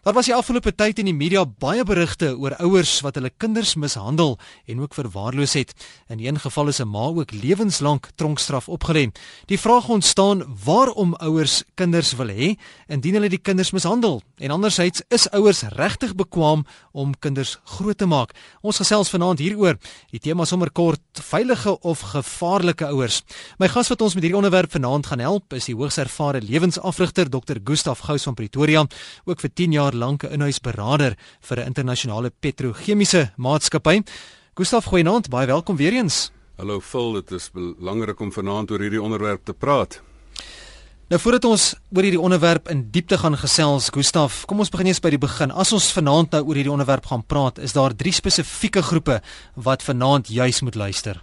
Daar was die afgelope tyd in die media baie berigte oor ouers wat hulle kinders mishandel en ook verwaarloos het. In een geval is 'n ma ook lewenslank tronkstraf opgelê. Die vraag ontstaan waarom ouers kinders wil hê indien hulle die kinders mishandel. En andersins is ouers regtig bekwam om kinders groot te maak. Ons gesels vanaand hieroor. Die tema sommer kort: veilige of gevaarlike ouers. My gas wat ons met hierdie onderwerp vanaand gaan help, is die hoogs ervare lewensafrigter Dr. Gustaf Gous van Pretoria, ook vir 10 jaar jaar lank 'n inhuisberader vir 'n internasionale petrochemiese maatskappy. Gustaf Goeienaand, baie welkom weer eens. Hallo Phil, dit is belangrik om vanaand oor hierdie onderwerp te praat. Nou voordat ons oor hierdie onderwerp in diepte gaan gesels, Gustaf, kom ons begin eers by die begin. As ons vanaand nou oor hierdie onderwerp gaan praat, is daar drie spesifieke groepe wat vanaand juis moet luister.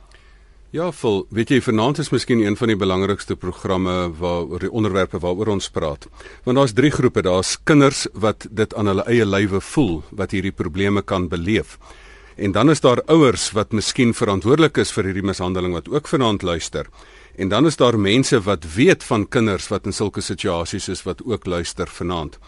Ja, vol. Weet jy, vanaand is miskien een van die belangrikste programme waaroor die onderwerpe waaroor ons praat. Want daar's drie groepe. Daar's kinders wat dit aan hulle eie lywe voel wat hierdie probleme kan beleef. En dan is daar ouers wat miskien verantwoordelik is vir hierdie mishandeling wat ook vanaand luister. En dan is daar mense wat weet van kinders wat in sulke situasies is wat ook luister vanaand.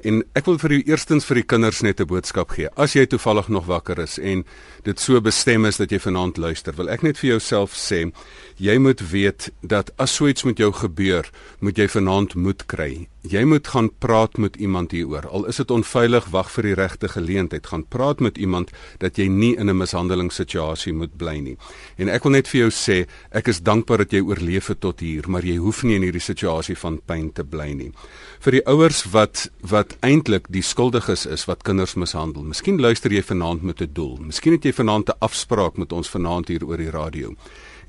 En ek wil vir u eerstens vir die kinders net 'n boodskap gee. As jy toevallig nog wakker is en dit so bestem is dat jy vanaand luister, wil ek net vir jouself sê, jy moet weet dat as so iets met jou gebeur, moet jy vanaand moed kry. Jy moet gaan praat met iemand hieroor. Al is dit onveilig, wag vir die regte geleentheid. Gaan praat met iemand dat jy nie in 'n mishandelingssituasie moet bly nie. En ek wil net vir jou sê, ek is dankbaar dat jy oorleef het tot hier, maar jy hoef nie in hierdie situasie van pyn te bly nie. Vir die ouers wat wat eintlik die skuldiges is wat kinders mishandel. Miskien luister jy vanaand met 'n doel. Miskien het jy vanaand 'n afspraak met ons vanaand hier oor die radio.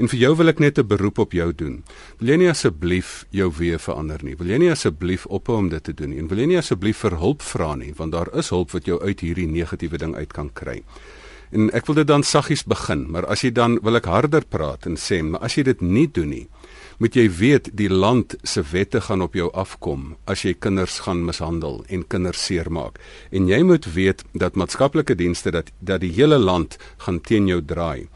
En vir jou wil ek net 'n beroep op jou doen. Wil jy nie asseblief jou weë verander nie? Wil jy nie asseblief ophou om dit te doen nie? En wil jy nie asseblief vir hulp vra nie, want daar is hulp wat jou uit hierdie negatiewe ding uit kan kry. En ek wil dit dan saggies begin, maar as jy dan wil ek harder praat en sê, maar as jy dit nie doen nie, moet jy weet die land se wette gaan op jou afkom as jy kinders gaan mishandel en kinders seermaak. En jy moet weet dat maatskaplike dienste dat dat die hele land gaan teen jou draai.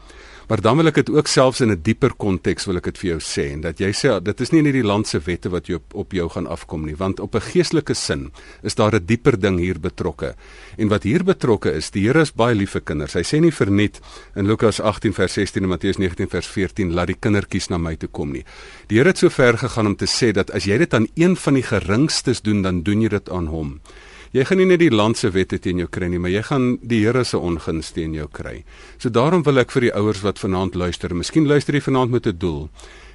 Maar dan wil ek dit ook selfs in 'n dieper konteks wil ek dit vir jou sê en dat jy sê dit is nie net die land se wette wat jou op, op jou gaan afkom nie, want op 'n geestelike sin is daar 'n dieper ding hier betrokke. En wat hier betrokke is, die Here is baie lief vir kinders. Hy sê nie verniet in Lukas 18 vers 16 en Matteus 19 vers 14 laat die kindertjies na my toe kom nie. Die Here het so ver gegaan om te sê dat as jy dit aan een van die geringstes doen, dan doen jy dit aan hom. Jy gaan nie net die land se wette teen jou kry nie, maar jy gaan die Here se ongunst teen jou kry. So daarom wil ek vir die ouers wat vanaand luister, miskien luister jy vanaand met 'n doel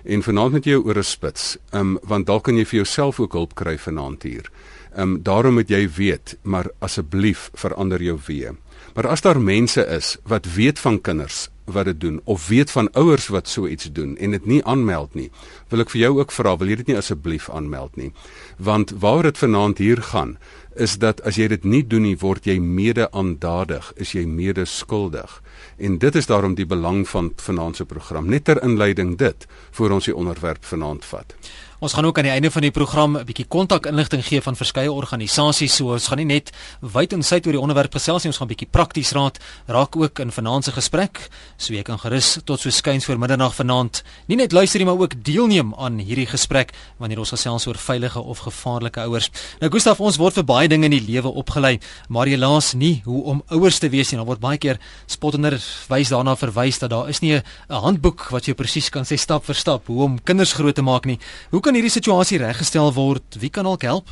en vanaand met jou oor 'n spits, um, want dalk kan jy vir jouself ook hulp kry vanaand hier. Um daarom moet jy weet, maar asseblief verander jou weë. Maar as daar mense is wat weet van kinders wat dit doen of weet van ouers wat so iets doen en dit nie aanmeld nie, wil ek vir jou ook vra, wil jy dit nie asseblief aanmeld nie? Want waar dit vanaand hier gaan, is dat as jy dit nie doen nie, word jy mede-aandadig, is jy mede-skuldig. En dit is daarom die belang van vanaand se program. Net ter inleiding dit voor ons die onderwerp vanaand vat. Ons gaan ook aan die einde van die program 'n bietjie kontakinligting gee van verskeie organisasies. So ons gaan nie net wyd en suid oor die onderwerp gesels nie, ons gaan bietjie prakties raad raak ook in vanaand se gesprek. So jy kan gerus tot so skuins voor middernag vanaand nie net luister nie, maar ook deelneem aan hierdie gesprek wanneer ons gesels oor veilige of gevaarlike ouers. Nou Gustaf, ons word vir baie dinge in die lewe opgelei, maar jy laas nie hoe om ouers te wees nie. Daar word baie keer spottender wys daarna verwys dat daar is nie 'n handboek wat jou presies kan sê stap vir stap hoe om kinders groot te maak nie. Hoe kan hierdie situasie reggestel word? Wie kan dalk help?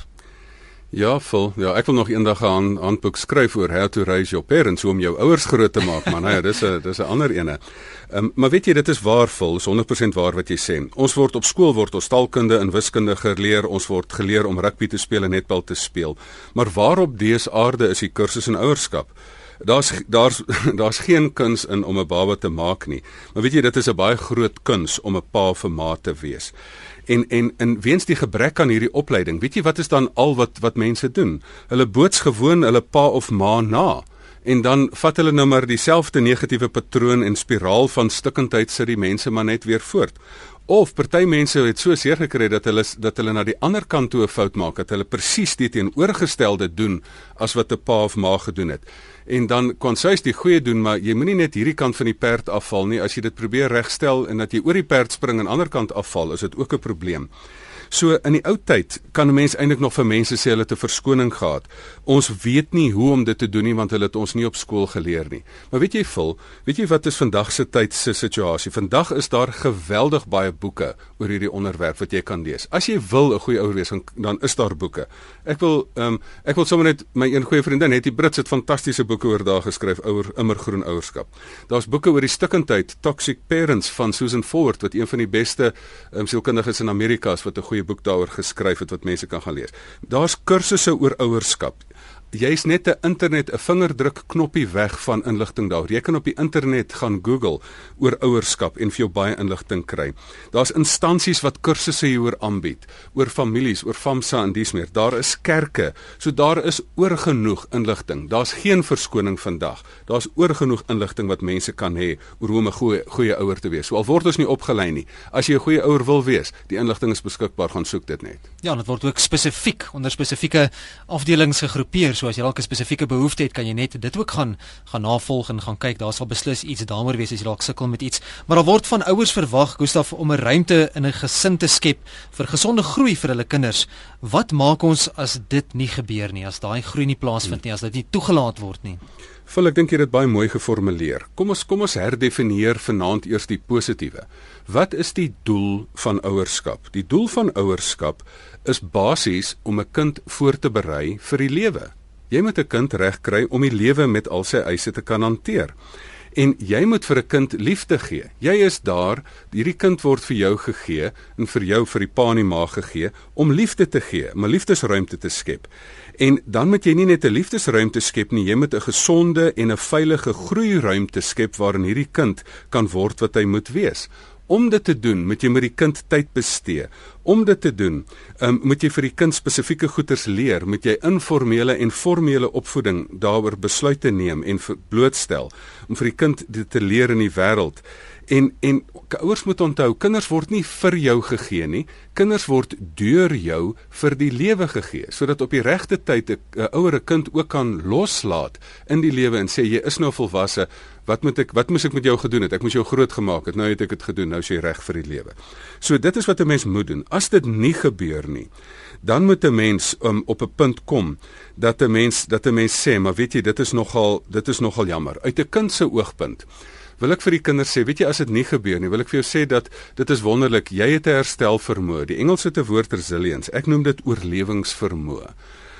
Ja, vol. Ja, ek wil nog eendag 'n aan, handboek skryf oor how to raise your parents, om jou ouers groot te maak, man. Ja, dis 'n dis 'n ander ene. Ehm, um, maar weet jy, dit is waarvol, is 100% waar wat jy sê. Ons word op skool word ons taalkunde en wiskunde geleer, ons word geleer om rugby te speel en netbal te speel. Maar waarop dese aarde is die kursus in ouerskap? Daar's daar's daar's geen kuns in om 'n baba te maak nie. Maar weet jy, dit is 'n baie groot kuns om 'n pa vir ma te wees en en in weens die gebrek aan hierdie opleiding, weet jy wat is dan al wat wat mense doen? Hulle boots gewoon hulle pa of ma na en dan vat hulle nou maar dieselfde negatiewe patroon en spiraal van stikkindheid sit die mense maar net weer voort. Of party mense het so seer gekry dat hulle dat hulle na die ander kant toe 'n fout maak, dat hulle presies die teenoorgestelde doen as wat 'n pa of ma gedoen het en dan kon sy die goeie doen maar jy moenie net hierdie kant van die perd afval nie. As jy dit probeer regstel en dat jy oor die perd spring en aan die ander kant afval is dit ook 'n probleem So in die ou tyd kan 'n mens eintlik nog vir mense sê hulle het 'n verskoning gehad. Ons weet nie hoe om dit te doen nie want hulle het ons nie op skool geleer nie. Maar weet jy vol, weet jy wat is vandag se tyd se situasie? Vandag is daar geweldig baie boeke oor hierdie onderwerp wat jy kan lees. As jy wil 'n goeie ouer wees, dan is daar boeke. Ek wil ehm um, ek wil sommer net my een goeie vriendin het die Brits het fantastiese boeke oor daag geskryf ouer immergroen ouerskap. Daar's boeke oor die stikkindheid Toxic Parents van Susan Forward wat een van die beste um, sielkundiges in Amerika is wat 'n goeie boek daaroor geskryf het wat mense kan gaan lees. Daar's kursusse oor ouerskap jy's net 'n internet 'n vingerdruk knoppie weg van inligting daar. Jy kan op die internet gaan Google oor ouerskap en vir jou baie inligting kry. Daar's instansies wat kursusse hieroor aanbied oor families, oor FAMSA en dies meer. Daar is kerke. So daar is oorgenoeg inligting. Daar's geen verskoning vandag. Daar's oorgenoeg inligting wat mense kan hê oor hoe om 'n goeie goeie ouer te wees. So al word ons nie opgelei nie. As jy 'n goeie ouer wil wees, die inligting is beskikbaar, gaan soek dit net. Ja, dit word ook spesifiek onder spesifieke afdelings gegroepeer so as jy dalk 'n spesifieke behoefte het, kan jy net dit ook gaan gaan navolg en gaan kyk. Daar sal beslis iets daaroor wees as jy dalk sukkel met iets. Maar daar word van ouers verwag, Gustaf, om 'n ruimte in 'n gesin te skep vir gesonde groei vir hulle kinders. Wat maak ons as dit nie gebeur nie, as daai groei nie plaasvind nie, as dit nie toegelaat word nie? Vul ek dink jy het dit baie mooi geformuleer. Kom ons kom ons herdefinieer vanaand eers die positiewe. Wat is die doel van ouerskap? Die doel van ouerskap is basies om 'n kind voor te berei vir die lewe. Jy moet 'n kind regkry om die lewe met al sy eise te kan hanteer. En jy moet vir 'n kind liefde gee. Jy is daar, hierdie kind word vir jou gegee en vir jou vir die pa en die ma gegee om liefde te gee, om 'n liefdesruimte te skep. En dan moet jy nie net 'n liefdesruimte skep nie, jy moet 'n gesonde en 'n veilige groeiruimte skep waarin hierdie kind kan word wat hy moet wees. Om dit te doen, moet jy met die kind tyd bestee. Om dit te doen, um, moet jy vir die kind spesifieke goeders leer, moet jy informele en formele opvoeding daaroor besluite neem en blootstel om vir die kind dit te leer in die wêreld. En en ouers moet onthou, kinders word nie vir jou gegee nie. Kinders word deur jou vir die lewe gegee, sodat op die regte tyd 'n ouer 'n kind ook kan loslaat in die lewe en sê jy is nou volwasse. Wat moet ek wat moet ek met jou gedoen het? Ek moes jou groot gemaak het. Nou het ek dit gedoen. Nou is jy reg vir die lewe. So dit is wat 'n mens moet doen. As dit nie gebeur nie, dan moet 'n mens um, op 'n punt kom dat 'n mens dat 'n mens sê, maar weet jy, dit is nogal dit is nogal jammer. Uit 'n kind se oogpunt wil ek vir die kinders sê, weet jy as dit nie gebeur nie, wil ek vir jou sê dat dit is wonderlik, jy het 'n herstel vermoë. Die Engelse te woord resilience. Ek noem dit oorlewingsvermoë.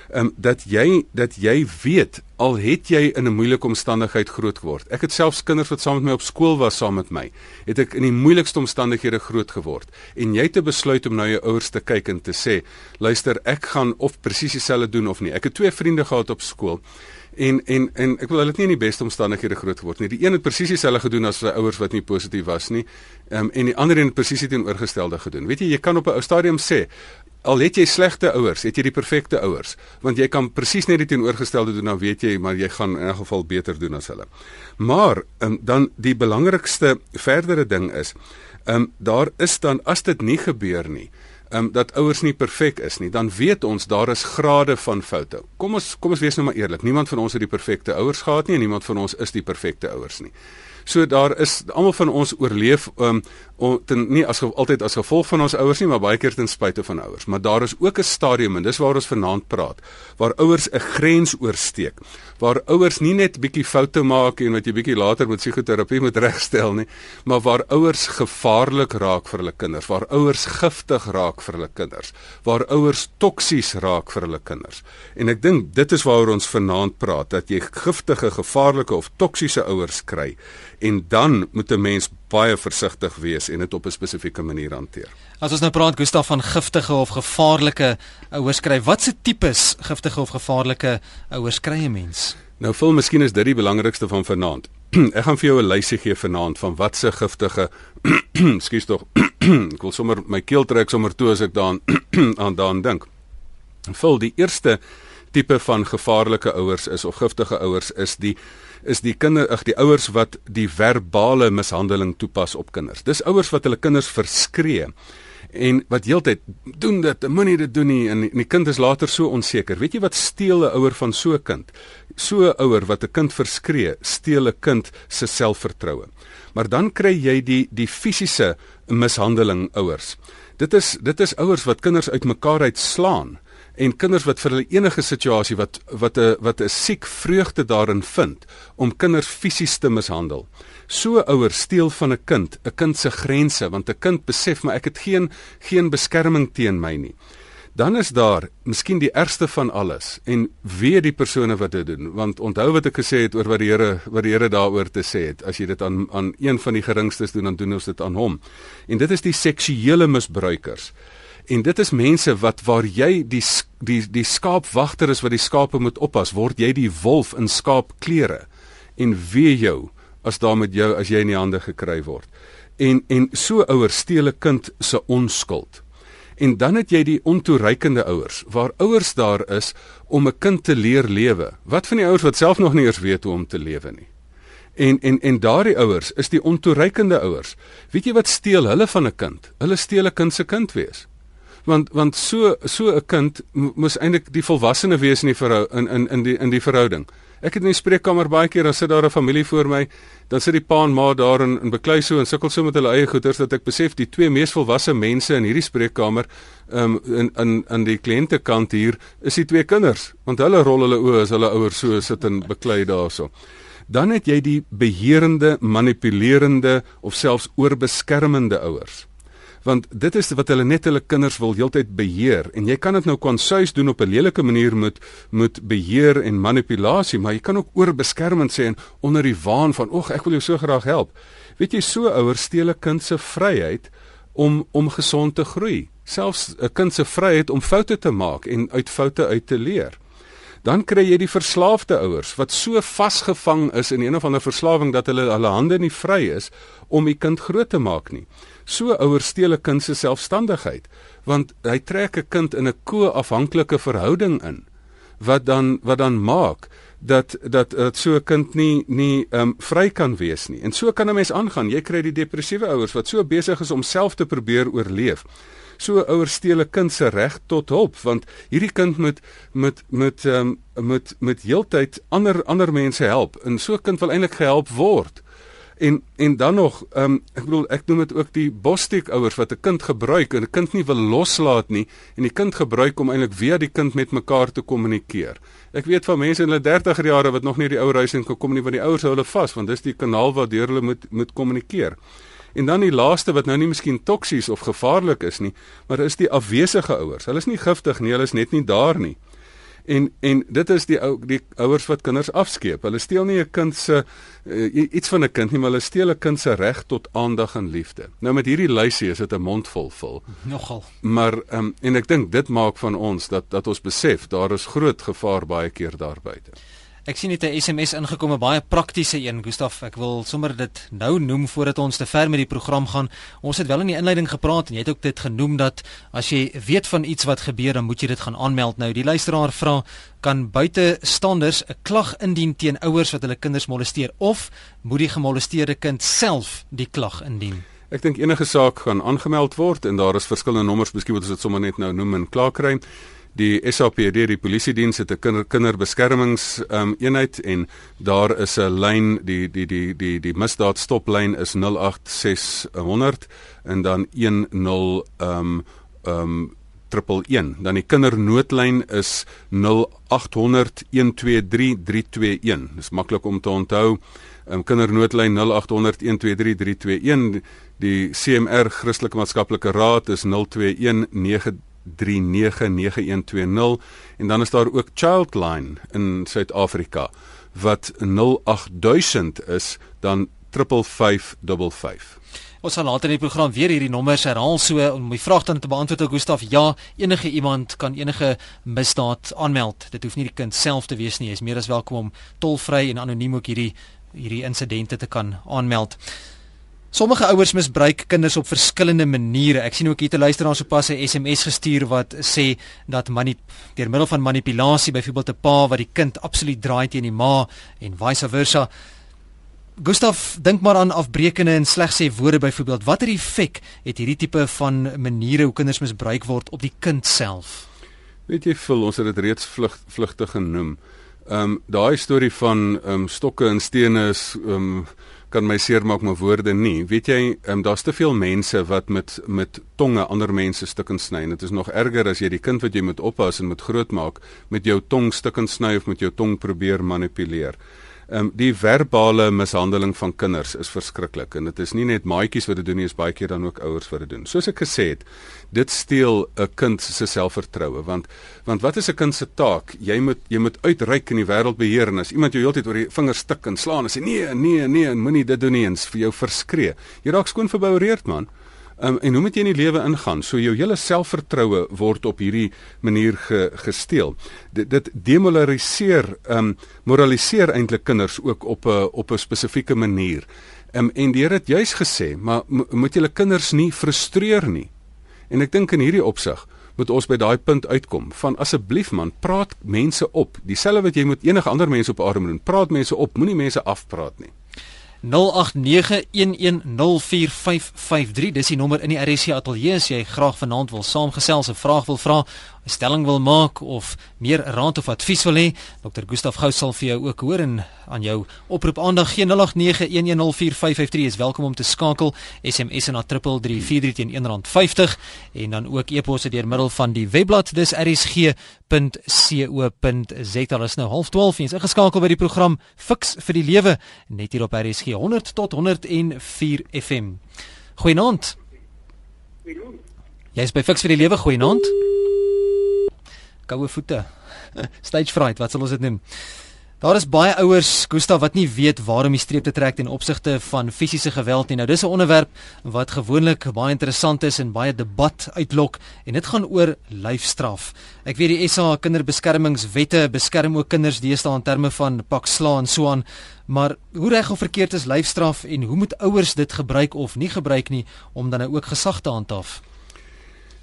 Um, dat jy dat jy weet al het jy in 'n moeilike omstandigheid groot geword. Ek het selfs kinders wat saam met my op skool was saam met my, het ek in die moeilikste omstandighede groot geword. En jy het te besluit om na jou ouers te kyk en te sê, luister, ek gaan of presies dieselfde doen of nie. Ek het twee vriende gehad op skool En en en ek wil hulle nie in die beste omstandighede groot geword nie. Die een het presies dieselfde gedoen as sy ouers wat nie positief was nie. Ehm um, en die ander een het presies teenoorgestelde gedoen. Weet jy, jy kan op 'n ou stadium sê al het jy slegte ouers, het jy die perfekte ouers, want jy kan presies net die teenoorgestelde doen, dan weet jy, maar jy gaan in 'n geval beter doen as hulle. Maar um, dan die belangrikste verdere ding is, ehm um, daar is dan as dit nie gebeur nie, um, dat ouers nie perfek is nie, dan weet ons daar is grade van foute. Kom ons kom ons wees nou maar eerlik. Niemand van ons het die perfekte ouers gehad nie en niemand van ons is die perfekte ouers nie. So daar is almal van ons oorleef um ten, nie as altyd as gevolg van ons ouers nie, maar baie keer ten spyte van ouers. Maar daar is ook 'n stadium en dis waar ons vanaand praat, waar ouers 'n grens oorsteek. Waar ouers nie net bietjie foute maak en wat jy bietjie later met psigoterapie moet regstel nie, maar waar ouers gevaarlik raak vir hulle kinders, waar ouers giftig raak vir hulle kinders, waar ouers toksies raak vir hulle kinders. En ek dink dit is waaroor ons vanaand praat, dat jy giftige, gevaarlike of toksiese ouers kry en dan moet 'n mens baie versigtig wees en dit op 'n spesifieke manier hanteer. As ons nou praat Gustaf van giftige of gevaarlike ouers kry, watse tipes giftige of gevaarlike ouers kry 'n mens? Nou vol miskien is dit die belangrikste van vanaand. Ek gaan vir jou 'n lysie gee vanaand van watse giftige Ekskuus tog. ek wil sommer my keel trek sommer toe as ek daaraan aan daaraan dink. Vol die eerste tipe van gevaarlike ouers is of giftige ouers is die is die kinder ag die ouers wat die verbale mishandeling toepas op kinders. Dis ouers wat hulle kinders verskree en wat heeltyd doen dit, moenie dit doen nie en die kind is later so onseker. Weet jy wat steel 'n ouer van so 'n kind? So 'n ouer wat 'n kind verskree, steel 'n kind se selfvertroue. Maar dan kry jy die die fisiese mishandeling ouers Dit is dit is ouers wat kinders uitmekaar uitslaan en kinders wat vir hulle enige situasie wat wat 'n wat 'n siek vreugde daarin vind om kinders fisies te mishandel. So ouers steel van 'n kind, 'n kind se grense want 'n kind besef maar ek het geen geen beskerming teen my nie. Dan is daar miskien die ergste van alles en weet die persone wat dit doen want onthou wat ek gesê het oor wat die Here wat die Here daaroor te sê het. As jy dit aan aan een van die geringstes doen dan doen ons dit aan hom. En dit is die seksuele misbruikers en dit is mense wat waar jy die die die skaapwagter is wat die skape moet oppas word jy die wolf in skaapklere en wee jou as daar met jou as jy in die hande gekry word en en so ouers steel 'n kind se onskuld En dan het jy die ontoereikende ouers, waar ouers daar is om 'n kind te leer lewe. Wat van die ouers wat self nog nie eens weet hoe om te lewe nie? En en en daardie ouers is die ontoereikende ouers. Weet jy wat steel hulle van 'n kind? Hulle steel 'n kind se kind wees. Want want so so 'n kind moes eintlik die volwassene wees in die verhou in in in die in die verhouding. Ek het in die spreekkamer baie keer dan sit daar 'n familie voor my, dan sit die pa en ma daar en, en beklei so en sukkel so met hulle eie goeders dat ek besef die twee mees volwasse mense in hierdie spreekkamer um, in in in die kliëntekant hier is die twee kinders, want hulle rol hulle oë as hulle ouers so sit en beklei daarso. Dan het jy die beheerende, manipulerende of selfs oorbeskermende ouers want dit is wat hulle net hulle kinders wil heeltyd beheer. En jy kan dit nou kwansuis doen op 'n lelike manier met met beheer en manipulasie maar jy kan ook oorbeskermend sê en onder die waan van ag ek wil jou so graag help. Weet jy so ouers steel 'n kind se vryheid om om gesond te groei. Selfs 'n kind se vryheid om foute te maak en uit foute uit te leer. Dan kry jy die verslaafde ouers wat so vasgevang is in een of ander verslawing dat hulle hulle hande nie vry is om die kind groot te maak nie So ouers steel 'n kind se selfstandigheid want hy trek 'n kind in 'n ko-afhanklike verhouding in wat dan wat dan maak dat dat dat so 'n kind nie nie ehm um, vry kan wees nie. En so kan 'n mens aangaan. Jy kry die depressiewe ouers wat so besig is om self te probeer oorleef. So ouers steel 'n kind se reg tot hulp want hierdie kind moet met met ehm um, met met heeltyd ander ander mense help. En so 'n kind wil eintlik gehelp word. En en dan nog, ehm um, ek bedoel ek noem dit ook die bosstiek ouers wat 'n kind gebruik en 'n kind nie wil loslaat nie en die kind gebruik om eintlik weer die kind met mekaar te kommunikeer. Ek weet van mense in hulle 30er jare wat nog nie die ouer huis in gekom nie want die ouers hou hulle vas want dis die kanaal waardeur hulle moet moet kommunikeer. En dan die laaste wat nou nie miskien toksies of gevaarlik is nie, maar is die afwesige ouers. Hulle is nie giftig nie, hulle is net nie daar nie. En en dit is die ou die ouers wat kinders afskeep. Hulle steel nie 'n kind se uh, iets van 'n kind nie, maar hulle steel 'n kind se reg tot aandag en liefde. Nou met hierdie lysie is dit 'n mond vol vol. Nogal. Maar ehm um, en ek dink dit maak van ons dat dat ons besef daar is groot gevaar baie keer daar buite. Ek sien net 'n SMS ingekom, 'n baie praktiese een, Gustaf. Ek wil sommer dit nou noem voordat ons te ver met die program gaan. Ons het wel in die inleiding gepraat en jy het ook dit genoem dat as jy weet van iets wat gebeur, dan moet jy dit gaan aanmeld. Nou, die luisteraar vra, kan buitestanders 'n klag indien teen ouers wat hulle kinders molesteer of moet die gemolesteerde kind self die klag indien? Ek dink enige saak gaan aangemeld word en daar is verskillende nommers, miskien moet ons dit sommer net nou noem en klaar kry die SAPD die polisie diens het 'n kinder kinderbeskermings um, eenheid en daar is 'n lyn die die die die die misdaad stoplyn is 086100 en dan 10 um um 111 dan die kindernoodlyn is 0800 123 321 dis maklik om te onthou. Um, kindernoodlyn 0800 123 321 die CMR Christelike Maatskaplike Raad is 021 089120 en dan is daar ook Childline in Suid-Afrika wat 08000 is dan 55555. Ons sal later in die program weer hierdie nommers herhaal so om die vraag dan te beantwoord ook Gustaf. Ja, enige iemand kan enige misdaad aanmeld. Dit hoef nie die kind self te wees nie. Jy is meer as welkom om tolvry en anoniem ook hierdie hierdie insidente te kan aanmeld. Sommige ouers misbruik kinders op verskillende maniere. Ek sien ook hier te luister na sopas 'n SMS gestuur wat sê dat manie deur middel van manipulasie byvoorbeeld 'n pa wat die kind absoluut draai teen die ma en vice versa. Gustaf, dink maar aan afbreekende en sleg sê woorde byvoorbeeld. Watter effek het hierdie tipe van maniere hoe kinders misbruik word op die kind self? Weet jy, Phil, ons het dit reeds vlug, vlugtig genoem. Ehm um, daai storie van ehm um, stokke en stene is ehm um, kan my seermaak maar woorde nie. Weet jy, um, daar's te veel mense wat met met tonge ander mense stukkend sny. Dit is nog erger as jy die kind wat jy moet oppas en moet grootmaak met jou tong stukkend sny of met jou tong probeer manipuleer. Ehm um, die verbale mishandeling van kinders is verskriklik en dit is nie net maatjies wat dit doen nie, is baie keer dan ook ouers wat dit doen. Soos ek gesê het, dit steel 'n kind se selfvertroue want want wat is 'n kind se taak? Jy moet jy moet uitreik in die wêreld beheer en as iemand jou heeltyd oor die vingers tik en slaan en sê nee, nee, nee, moenie dit doen nie eens vir jou verskree. Jy raak skoon verboureerd man. Um, en hoe moet jy in die lewe ingaan? So jou hele selfvertroue word op hierdie manier ge, gesteel. Dit dit demoraliseer, um, moraliseer eintlik kinders ook op 'n op 'n spesifieke manier. Um, en die Here het juis gesê, maar moet julle kinders nie frustreer nie. En ek dink in hierdie opsig moet ons by daai punt uitkom van asseblief man, praat mense op. Dieselfde wat jy moet enige ander mense op aarde moet doen. Praat mense op, moenie mense afpraat nie. 0891104553. Dis die nommer in die RSC ateljee as jy graag vanaand wil saamgesels 'n vraag wil vra stelling wil maak of meer raad of advies wil hê, Dr. Gustaf Gous sal vir jou ook hoor en aan jou oproep aandag gee 0891104553 is welkom om te skakel SMS na 3343 teen R1.50 en dan ook e-posse deur middel van die webblad dis rsg.co.za. Dit is nou 12:30 en is ingeskakel by die program Fix vir die lewe net hier op RSG 100 tot 104 FM. Goeienaand. Goeienaand. Jy's by Fix vir die lewe, goeienaand. Koue voete. Stage fright, wat sal ons dit noem? Daar is baie ouers, Gustav, wat nie weet waar om die streep te trek ten opsigte van fisiese geweld nie. Nou dis 'n onderwerp wat gewoonlik baie interessant is en baie debat uitlok en dit gaan oor lyfstraf. Ek weet die SA kinderbeskermingswette beskerm ook kinders deesdae in terme van pak slaan en so aan, maar hoe reg of verkeerd is lyfstraf en hoe moet ouers dit gebruik of nie gebruik nie om dan nou ook gesag te handhaaf?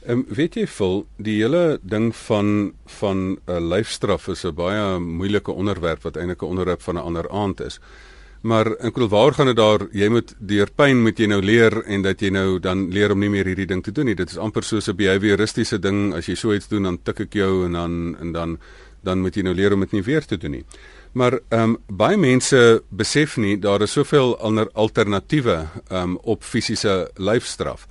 Ehm um, weet jy vol die hele ding van van 'n uh, lyfstraf is 'n baie moeilike onderwerp wat eintlik 'n onderwerp van 'n ander aand is. Maar in kwel waar gaan dit daar jy moet deur pyn moet jy nou leer en dat jy nou dan leer om nie meer hierdie ding te doen nie. Dit is amper soos 'n behavioristiese ding as jy so iets doen dan tik ek jou en dan en dan dan moet jy nou leer om dit nie weer te doen nie. Maar ehm um, baie mense besef nie daar is soveel ander alternatiewe ehm um, op fisiese lyfstraf.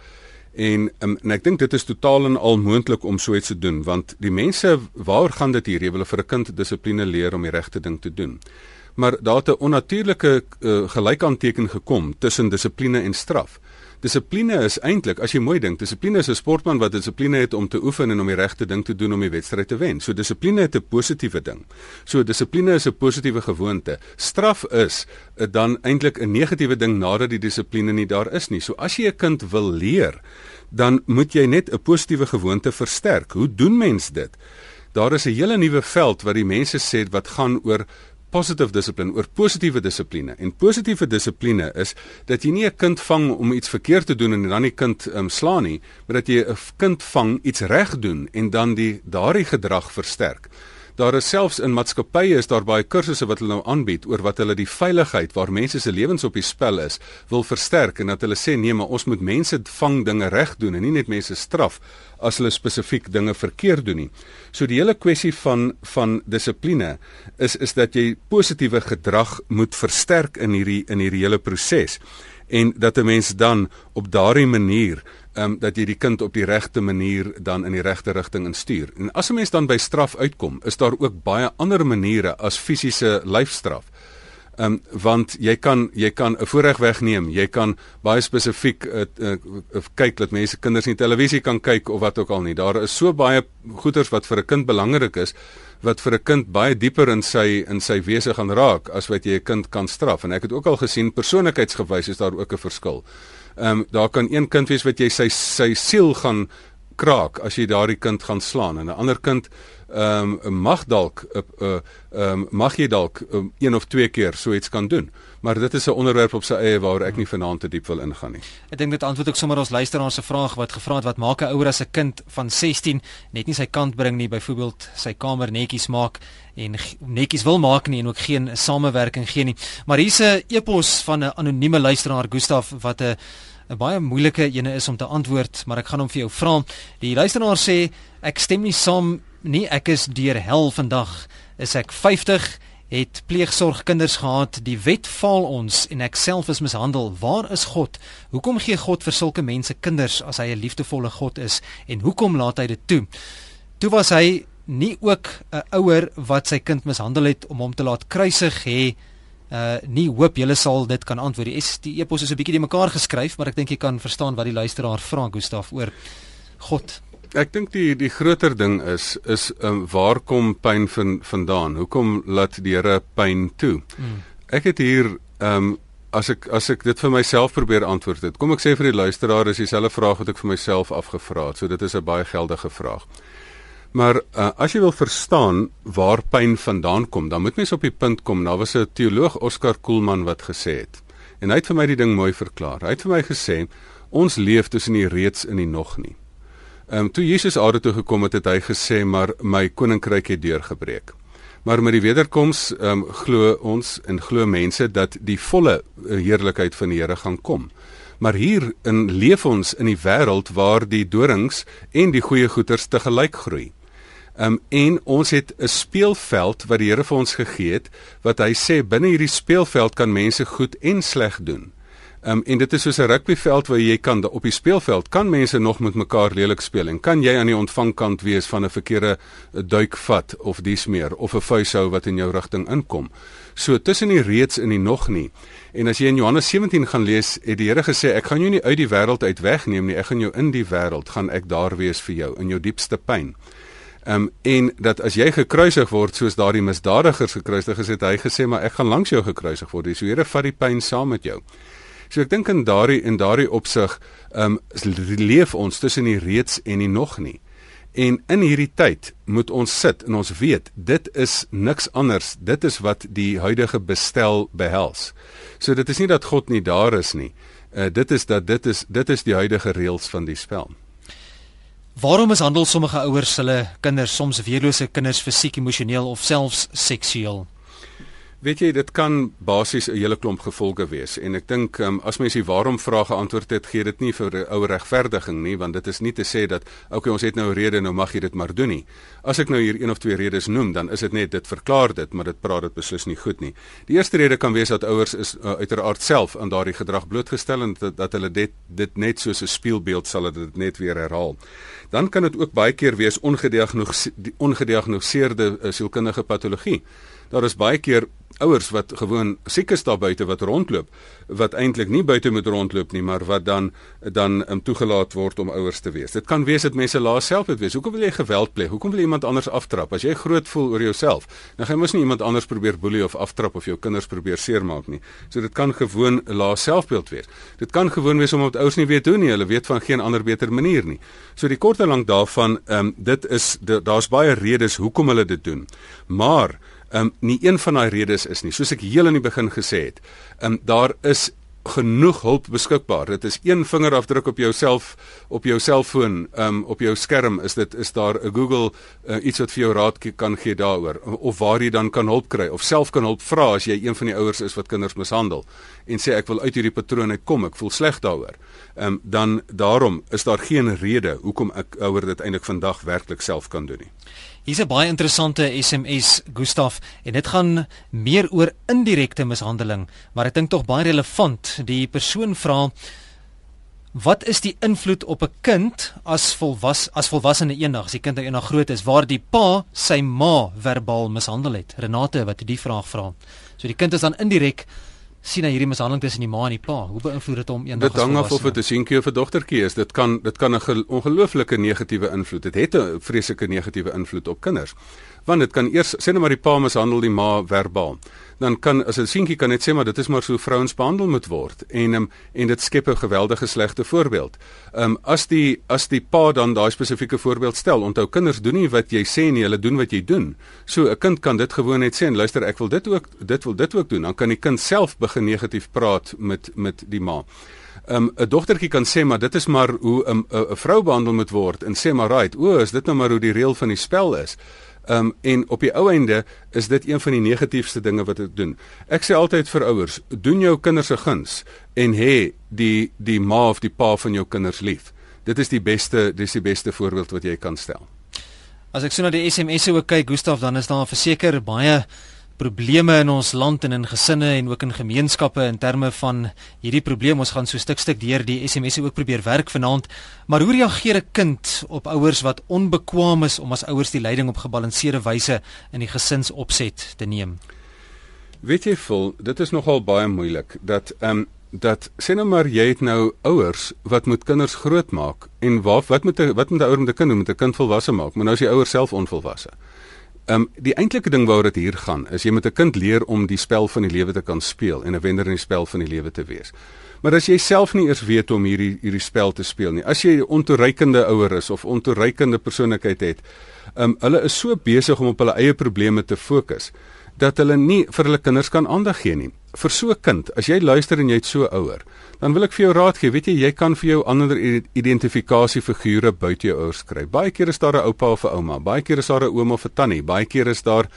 En um, en ek dink dit is totaal en al moontlik om so iets te doen want die mense waar gaan dit hier jy wil vir 'n kind dissipline leer om die regte ding te doen. Maar daar het 'n onnatuurlike uh, gelykaanteken gekom tussen dissipline en straf. Dissipline is eintlik, as jy mooi dink, dissipline is 'n sportman wat dissipline het om te oefen en om die regte ding te doen om die wedstryd te wen. So dissipline is 'n positiewe ding. So dissipline is 'n positiewe gewoonte. Straf is uh, dan eintlik 'n negatiewe ding nadat die dissipline nie daar is nie. So as jy 'n kind wil leer, dan moet jy net 'n positiewe gewoonte versterk. Hoe doen mens dit? Daar is 'n hele nuwe veld wat die mense sê wat gaan oor positive discipline oor positiewe dissipline. En positiewe dissipline is dat jy nie 'n kind vang om iets verkeerd te doen en dan die kind um, slaan nie, maar dat jy 'n kind vang iets reg doen en dan die daardie gedrag versterk. Daar is selfs in maatskappye is daar baie kursusse wat hulle nou aanbied oor wat hulle die veiligheid waar mense se lewens op die spel is wil versterk en dat hulle sê nee maar ons moet mense vang dinge reg doen en nie net mense straf as hulle spesifiek dinge verkeerd doen nie. So die hele kwessie van van dissipline is is dat jy positiewe gedrag moet versterk in hierdie in hierdie hele proses en dat 'n mens dan op daardie manier ehm um, dat jy die kind op die regte manier dan in die regte rigting instuur. En as 'n mens dan by straf uitkom, is daar ook baie ander maniere as fisiese lyfstraf. Ehm um, want jy kan jy kan 'n voorreg wegneem. Jy kan baie spesifiek uh, uh, uh, kyk dat mense kinders nie televisie kan kyk of wat ook al nie. Daar is so baie goeters wat vir 'n kind belangrik is wat vir 'n kind baie dieper in sy in sy wese gaan raak as wat jy 'n kind kan straf. En ek het ook al gesien persoonlikheidsgewys is daar ook 'n verskil. Ehm um, daar kan een kind wees wat jy sy sy siel gaan kraak as jy daardie kind gaan slaan en 'n ander kind ehm um, mag dalk eh, eh, ehm uh, um, mag jy dalk um, een of twee keer so iets kan doen. Maar dit is 'n onderwerp op sy eie waar ek nie vanaand te diep wil ingaan nie. Ek dink dit antwoord ook sommer ons luisteraars se vraag wat gevra het wat maak 'n ouer as 'n kind van 16 net nie sy kant bring nie, byvoorbeeld sy kamer netjies maak en netjies wil maak nie en ook geen samewerking gee nie. Maar hier's 'n epos van 'n anonieme luisteraar Gustaf wat 'n 'n baie moeilike ene is om te antwoord, maar ek gaan hom vir jou vra. Die luisteraar sê ek stem nie saam nie, ek is deur hel vandag. Is ek 50 het pleegsorgkinders gehad. Die wet faal ons en ek self is mishandel. Waar is God? Hoekom gee God vir sulke mense kinders as hy 'n liefdevolle God is en hoekom laat hy dit toe? Toe was hy nie ook 'n ouer wat sy kind mishandel het om hom te laat kruisig hê uh nie hoop julle sal dit kan antwoord. Die, die epos is 'n bietjie die mekaar geskryf, maar ek dink jy kan verstaan wat die luisteraar vra Gustaf oor God. Ek dink die die groter ding is is um, waar kom pyn van vandaan? Hoekom laat die Here pyn toe? Mm. Ek het hier ehm um, as ek as ek dit vir myself probeer antwoord het. Kom ek sê vir die luisteraar is dieselfde vraag wat ek vir myself afgevra het. So dit is 'n baie geldige vraag. Maar uh, as jy wil verstaan waar pyn vandaan kom, dan moet mens op die punt kom. Daar was 'n teoloog Oscar Kuhlman wat gesê het. En hy het vir my die ding mooi verklaar. Hy het vir my gesê ons leef tussen die reeds en die nog nie. Ehm um, toe Jesus aarde toe gekom het, het hy gesê maar my koninkryk het deurgebreek. Maar met die wederkoms ehm um, glo ons en glo mense dat die volle eh, heerlikheid van die Here gaan kom. Maar hier in leef ons in die wêreld waar die dorings en die goeie goeders te gelyk groei. Ehm um, en ons het 'n speelveld wat die Here vir ons gegee het wat hy sê binne hierdie speelveld kan mense goed en sleg doen. Um, en dit is soos 'n rugbyveld waar jy kan op die speelveld kan mense nog met mekaar lelik speel en kan jy aan die ontvangkant wees van 'n verkeerde eh, duikvat of dies meer of 'n vuishou wat in jou rigting inkom. So tussen die reeds en die nog nie. En as jy in Johannes 17 gaan lees, het die Here gesê ek gaan jou nie uit die wêreld uit wegneem nie, ek gaan jou in die wêreld gaan ek daar wees vir jou in jou diepste pyn. Ehm um, en dat as jy gekruisig word soos daardie misdadigers gekruisig is, het hy gesê maar ek gaan langs jou gekruisig word. Dis so Here vat die pyn saam met jou. So ek dink in daardie in daardie opsig ehm um, leef ons tussen die reeds en die nog nie. En in hierdie tyd moet ons sit en ons weet dit is niks anders. Dit is wat die huidige bestel behels. So dit is nie dat God nie daar is nie. Uh, dit is dat dit is dit is die huidige reëls van die spel. Waarom is handel sommige ouers hulle kinders soms weerlose kinders fisiek, emosioneel of selfs seksueel? Weet jy, dit kan basies 'n hele klomp gevolge wees en ek dink um, as mens die waarom vrae geantwoord het, gee dit nie vir 'n ou regverdiging nie, want dit is nie te sê dat okay, ons het nou 'n rede, nou mag jy dit maar doen nie. As ek nou hier een of twee redes noem, dan is dit net dit verklaar dit, maar dit praat dit beslis nie goed nie. Die eerste rede kan wees dat ouers is uh, uiteraard self aan daardie gedrag blootgestel en dat, dat hulle dit dit net soos 'n spieelbeeld sal dit net weer herhaal. Dan kan dit ook baie keer wees ongediagnoseerde uh, sielkundige patologie. Daar is baie keer ouers wat gewoon siek is daar buite wat rondloop wat eintlik nie buite moet rondloop nie maar wat dan dan um, toegelaat word om ouers te wees. Dit kan wees dat mense laas self het wees. Hoekom wil jy geweld pleeg? Hoekom wil jy iemand anders aftrap? As jy groot voel oor jouself, dan gaan jy mos nie iemand anders probeer boelie of aftrap of jou kinders probeer seermaak nie. So dit kan gewoon laas selfbeeld wees. Dit kan gewoon wees omdat ouers nie weet doen nie. Hulle weet van geen ander beter manier nie. So die kort en lank daarvan, ehm um, dit is daar's baie redes hoekom hulle dit doen. Maar Ehm um, nie een van daai redes is nie, soos ek heel aan die begin gesê het. Ehm um, daar is genoeg hulp beskikbaar. Dit is een vingerafdruk op jouself op jou selfoon, um, op jou skerm is dit is daar 'n Google uh, iets wat vir jou raad kan gee daaroor of waar jy dan kan hulp kry of self kan hulp vra as jy een van die ouers is wat kinders mishandel en sê ek wil uit hierdie patroon uitkom, ek voel sleg daaroor. Ehm um, dan daarom is daar geen rede hoekom ek ouer dit eintlik vandag werklik self kan doen nie. Hier's 'n baie interessante SMS Gustaf en dit gaan meer oor indirekte mishandeling, maar ek dink tog baie relevant. Die persoon vra Wat is die invloed op 'n kind as volwas as volwassene eendag as die kind nou eendag groot is waar die pa sy ma verbaal mishandel het? Renate wat die vraag vra. So die kind is dan indirek sien hy hierdie mishandeling tussen die ma en die pa. Hoe beïnvloed dit hom eendag? Dit hang af of dit 'n seentjie of 'n dogtertjie is. Dit kan dit kan 'n ongelooflike negatiewe invloed. Dit het 'n vreeslike negatiewe invloed op kinders. Want dit kan eers sê net maar die pa mishandel die ma verbaal dan kan as 'n seentjie kan net sê maar dit is maar so vrouens behandel moet word en um, en dit skep 'n geweldige slegte voorbeeld. Ehm um, as die as die pa dan daai spesifieke voorbeeld stel, onthou kinders doen nie wat jy sê nie, hulle doen wat jy doen. So 'n kind kan dit gewoon net sê en luister ek wil dit ook dit wil dit ook doen, dan kan die kind self begin negatief praat met met die ma. Um, 'n dogtertjie kan sê maar dit is maar hoe 'n 'n vrou behandel moet word en sê maar right, o, is dit nou maar hoe die reël van die spel is. Ehm um, en op die ou einde is dit een van die negatiefste dinge wat ek doen. Ek sê altyd vir ouers, doen jou kinders se guns en hê die die ma of die pa van jou kinders lief. Dit is die beste dis die beste voorbeeld wat jy kan stel. As ek so na die SMS'e ook kyk, Gustaf, dan is daar verseker baie probleme in ons land en in gesinne en ook in gemeenskappe in terme van hierdie probleem. Ons gaan so stuk stuk deur die SMS'e ook probeer werk vanaand. Maar hoe reageer 'n kind op ouers wat onbekwaam is om as ouers die leiding op gebalanseerde wyse in die gesinsopset te neem? Weet jy vol, dit is nogal baie moeilik dat ehm um, dat sê nou maar jy het nou ouers wat moet kinders grootmaak en wat wat moet 'n wat moet 'n ouer met 'n kind doen met 'n kind volwasse maak maar nou is die ouer self onvolwasse. Ehm um, die eintlike ding waaroor dit hier gaan is jy moet 'n kind leer om die spel van die lewe te kan speel en 'n wenner in die spel van die lewe te wees. Maar as jy self nie eers weet om hierdie hierdie spel te speel nie, as jy 'n ontoereikende ouer is of ontoereikende persoonlikheid het, ehm um, hulle is so besig om op hulle eie probleme te fokus dat hulle nie vir hulle kinders kan aandag gee nie vir so 'n kind, as jy luister en jy't so ouer, dan wil ek vir jou raad gee. Weet jy, jy kan vir jou ander identifikasiefigure buite jou ouers kry. Baie keer is daar 'n oupa of 'n ouma, baie keer is daar 'n oom of 'n tannie, baie keer is daar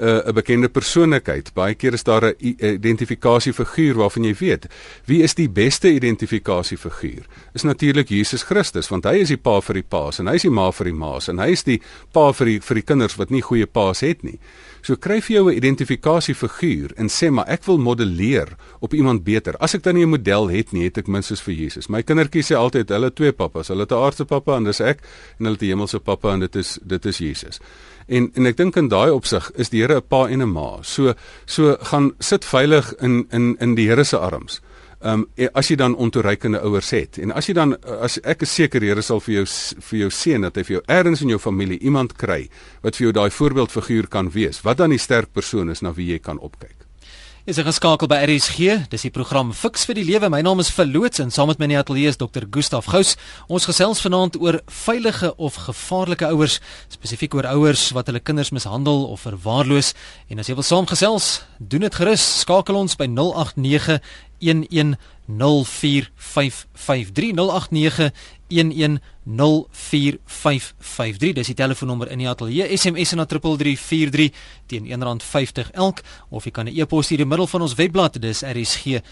uh, 'n bekende persoonlikheid, baie keer is daar 'n identifikasiefiguur waarvan jy weet wie is die beste identifikasiefiguur. Is natuurlik Jesus Christus, want hy is die pa vir die paas en hy is die ma vir die maas en hy is die pa vir die vir die kinders wat nie goeie paas het nie. So kry vir jou 'n identifikasiefiguur en sê maar ek wil modelleer op iemand beter. As ek dan nie 'n model het nie, het ek minstens vir Jesus. My kindertjies sê altyd hulle twee pappas. Hulle het 'n aardse pappa en dis ek en hulle het 'n hemelse pappa en dit is dit is Jesus. En en ek dink in daai opsig is die Here 'n pa en 'n ma. So so gaan sit veilig in in in die Here se arms. Ehm um, as jy dan ontoereikende ouers het en as jy dan as ek is seker Here sal vir jou vir jou seën dat hy vir jou ergens in jou familie iemand kry wat vir jou daai voorbeeldfiguur kan wees. Wat dan die sterk persoon is na wie jy kan opkyk. Is ek geskakel by RSG. Dis die program Fix vir die Lewe. My naam is Verloots en saam met my in die ateljee is Dr. Gustaf Gous. Ons gesels vanaand oor veilige of gevaarlike ouers, spesifiek oor ouers wat hulle kinders mishandel of verwaarloos. En as jy wil saamgesels, doen dit gerus. Skakel ons by 089 1104553 0891104553. Dis die telefoonnommer in die ateljee. SMS na 3343 teen R1.50 elk. Of jy kan 'n e-pos stuur in die middel van ons webblad dis rsg.co.za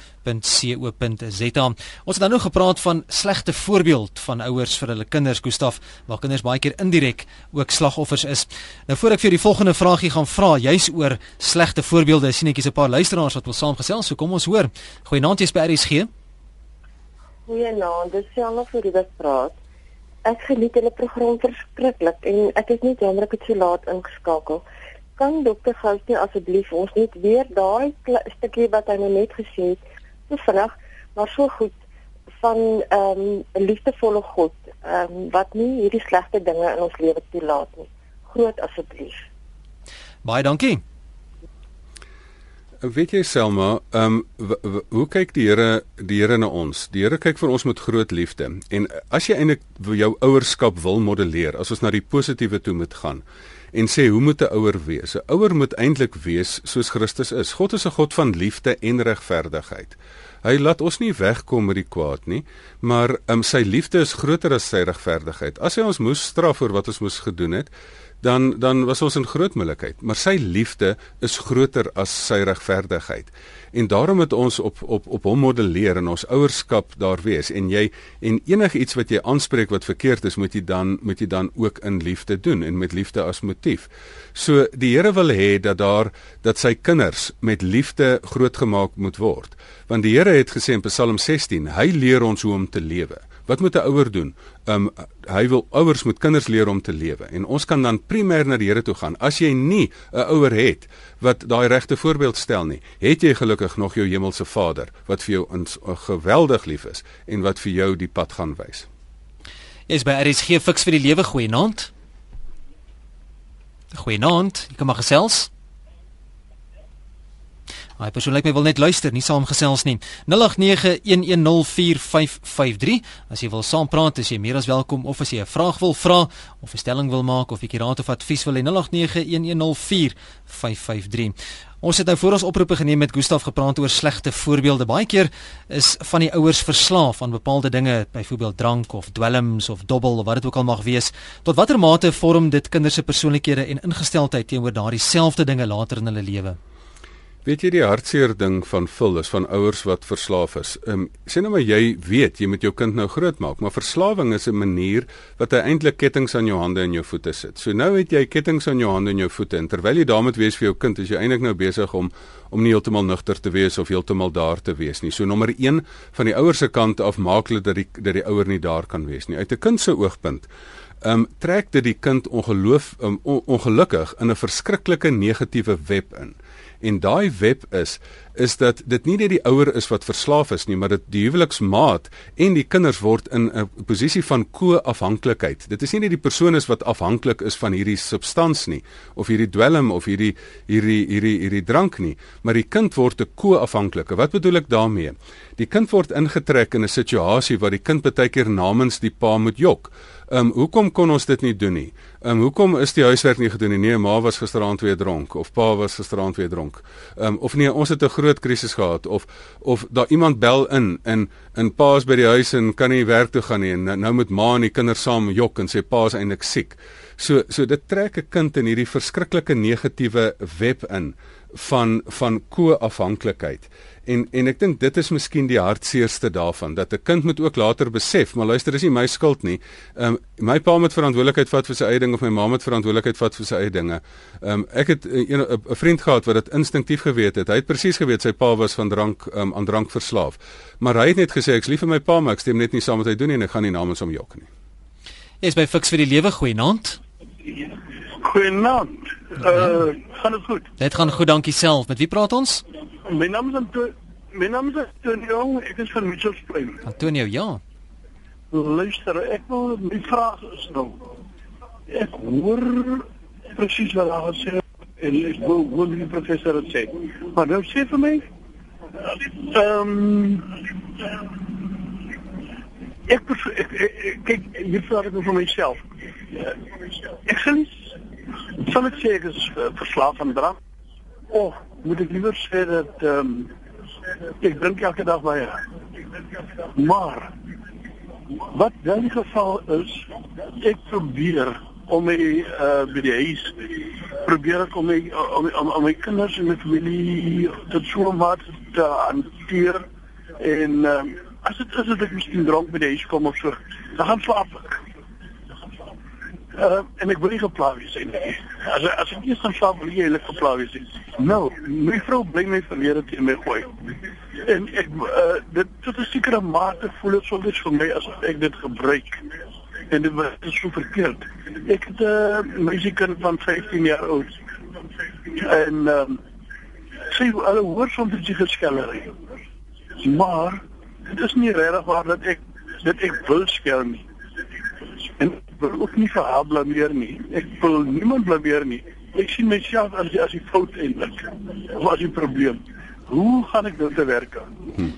ons het nou nog gepraat van slegte voorbeeld van ouers vir hulle kinders Gustaf waar kinders baie keer indirek ook slagoffers is. Nou voor ek vir die volgende vraagie gaan vra juis oor slegte voorbeelde sien ek hier's 'n paar luisteraars wat wil saamgesels so kom ons hoor. Goeienaand jy's by RSG Goeienaand dis Janne vir die wat praat ek geniet hulle program verskriklik en ek is net jammer ek het so laat ingeskakel. Kan dokter Gouste asseblief ons net weer daai stukkie wat hy nou net gesê het, so vinnig, maar so goed van ehm um, 'n liefdevolle God, um, wat nie hierdie slegte dinge in ons lewe toelaat nie. Groot asseblief. Baie dankie. Weet jy Selma, ehm um, hoe kyk die Here die Here na ons? Die Here kyk vir ons met groot liefde. En as jy eintlik jou ouerskap wil modelleer, as ons na die positiewe toe moet gaan en sê hoe moet 'n ouer wees? 'n Ouer moet eintlik wees soos Christus is. God is 'n God van liefde en regverdigheid. Hy laat ons nie wegkom met die kwaad nie, maar um, sy liefde is groter as sy regverdigheid. As hy ons moes straf oor wat ons moes gedoen het, dan dan was ons in groot moeilikheid, maar sy liefde is groter as sy regverdigheid. En daarom moet ons op op op hom modelleer in ons ouerskap daar wees en jy en enigiets wat jy aanspreek wat verkeerd is, moet jy dan moet jy dan ook in liefde doen en met liefde as motief. So die Here wil hê dat daar dat sy kinders met liefde grootgemaak moet word. Want die Here het gesê in Psalm 16, hy leer ons hoe om te lewe. Wat moet 'n ouer doen? Um hy wil ouers moet kinders leer om te lewe. En ons kan dan primêr na die Here toe gaan. As jy nie 'n ouer het wat daai regte voorbeeld stel nie, het jy gelukkig nog jou hemelse Vader wat vir jou ins, uh, geweldig lief is en wat vir jou die pad gaan wys. Jy's by RSG Fix vir die lewe goeie naand. Goeie naand. Ek kom maar gesels. Hy persoonlik my wil net luister, nie saamgesels nie. 0891104553. As jy wil saampraat, as jy meer as welkom of as jy 'n vraag wil vra of 'n stelling wil maak of 'n raad of advies wil hê, 0891104553. Ons het nou voor ons oproepe geneem met Gustaf gepraat oor slegte voorbeelde. Baie keer is van die ouers verslaaf aan bepaalde dinge, byvoorbeeld drank of dwelms of dobbel of wat dit ook al mag wees. Tot watter mate vorm dit kinders se persoonlikhede en ingesteldheid teenoor daardie selfde dinge later in hulle lewe? Weet jy die hartseer ding van vul is van ouers wat verslaaf is. Ehm um, sê nou maar jy weet jy moet jou kind nou grootmaak, maar verslawing is 'n manier wat hy eintlik kettinge aan jou hande en jou voete sit. So nou het jy kettinge aan jou hande en jou voete en terwyl jy daarmee wees vir jou kind, is jy eintlik nou besig om om nie heeltemal nugter te wees of heeltemal daar te wees nie. So nommer 1 van die ouers se kant af maak hulle dat die dat die ouer nie daar kan wees nie. Uit 'n kind se oogpunt ehm um, trek dit die kind ongeloof um, on, ongelukkig in 'n verskriklike negatiewe web in en daai web is is dat dit nie net die ouer is wat verslaaf is nie, maar dit die huweliksmaat en die kinders word in 'n posisie van ko-afhanklikheid. Dit is nie net die persoon is wat afhanklik is van hierdie substans nie of hierdie dwelm of hierdie hierdie hierdie hierdie drank nie, maar die kind word 'n ko-afhanklike. Wat bedoel ek daarmee? Die kind word ingetrek in 'n situasie waar die kind baie keer namens die pa moet jok. Ehm um, hoekom kon ons dit nie doen nie? Ehm um, hoekom is die huiswerk nie gedoen nie? Nee, ma was gisteraand weer dronk of pa was gisteraand weer dronk. Ehm um, of nee, ons het 'n groot krisis gehad of of daar iemand bel in in pa is by die huis en kan nie werk toe gaan nie en nou, moet ma en die kinders saam jok en sê pa is eintlik siek. So so dit trek 'n kind in hierdie verskriklike negatiewe web in van van ko-afhanklikheid. En en ek dink dit is miskien die hartseerste daarvan dat 'n kind moet ook later besef, maar luister, dis nie my skuld nie. Ehm um, my pa moet verantwoordelikheid vat vir sy eie ding of my ma moet verantwoordelikheid vat vir sy eie dinge. Ehm um, ek het 'n 'n vriend gehad wat dit instinktief geweet het. Hy het presies geweet sy pa was van drank um, aan drank verslaaf. Maar hy het net gesê ek's lief vir my pa, maar ek stem net nie saam met hy doen nie en ek gaan nie namens hom jok nie. Is by Fix vir die lewe goeie naand. Goeienaand. Uh, gaan dit goed? Dit gaan goed, dankie self. Met wie praat ons? My naam is Antonio. My naam is Antonio. Ek is van Mitchells Plain. Antonio, ja. Luister, ek wil my vraag is nou. Ek hoor presies wat daar gesê en ek wil die professor het sê. Maar nou sê vir my ehm um, ek kyk hier vraag ek nou vir myself. Ek sê sal ek sê ek is uh, verslaaf aan drank? Of moet ek liewer sê dat ehm um, ek drink elke dag baie. Maar wat dan die geval is, ek probeer om my uh by die huis probeer ek om my om, om, om my kinders en my familie tot so 'n mate te hanteer en um, as dit is dat ek miskien dronk by die huis kom of so, dan gaan slaap ek. Uh, en ek wil nie gepla wees nie. As as ek nie gaan slaap wil jy net gepla wees nie. Nou, my vrou bly my verlede teen my gooi. En ek uh, dit tot 'n sekere mate voel dit soms vir my asof ek dit gebruik. En dit was so verkeerd. Ek het 'n uh, meisiekind van 15 jaar oud. En ehm um, sy al hoor soms dit geskellery. Maar dit is nie regtig waar dat ek dit ek wil skel nie. En wil ook nie haar blameer nie. Ek wil niemand blameer nie. Ek sien myself as die, as die fout eintlik. Of as die probleem. Hoe gaan ek dit te werk? Hm.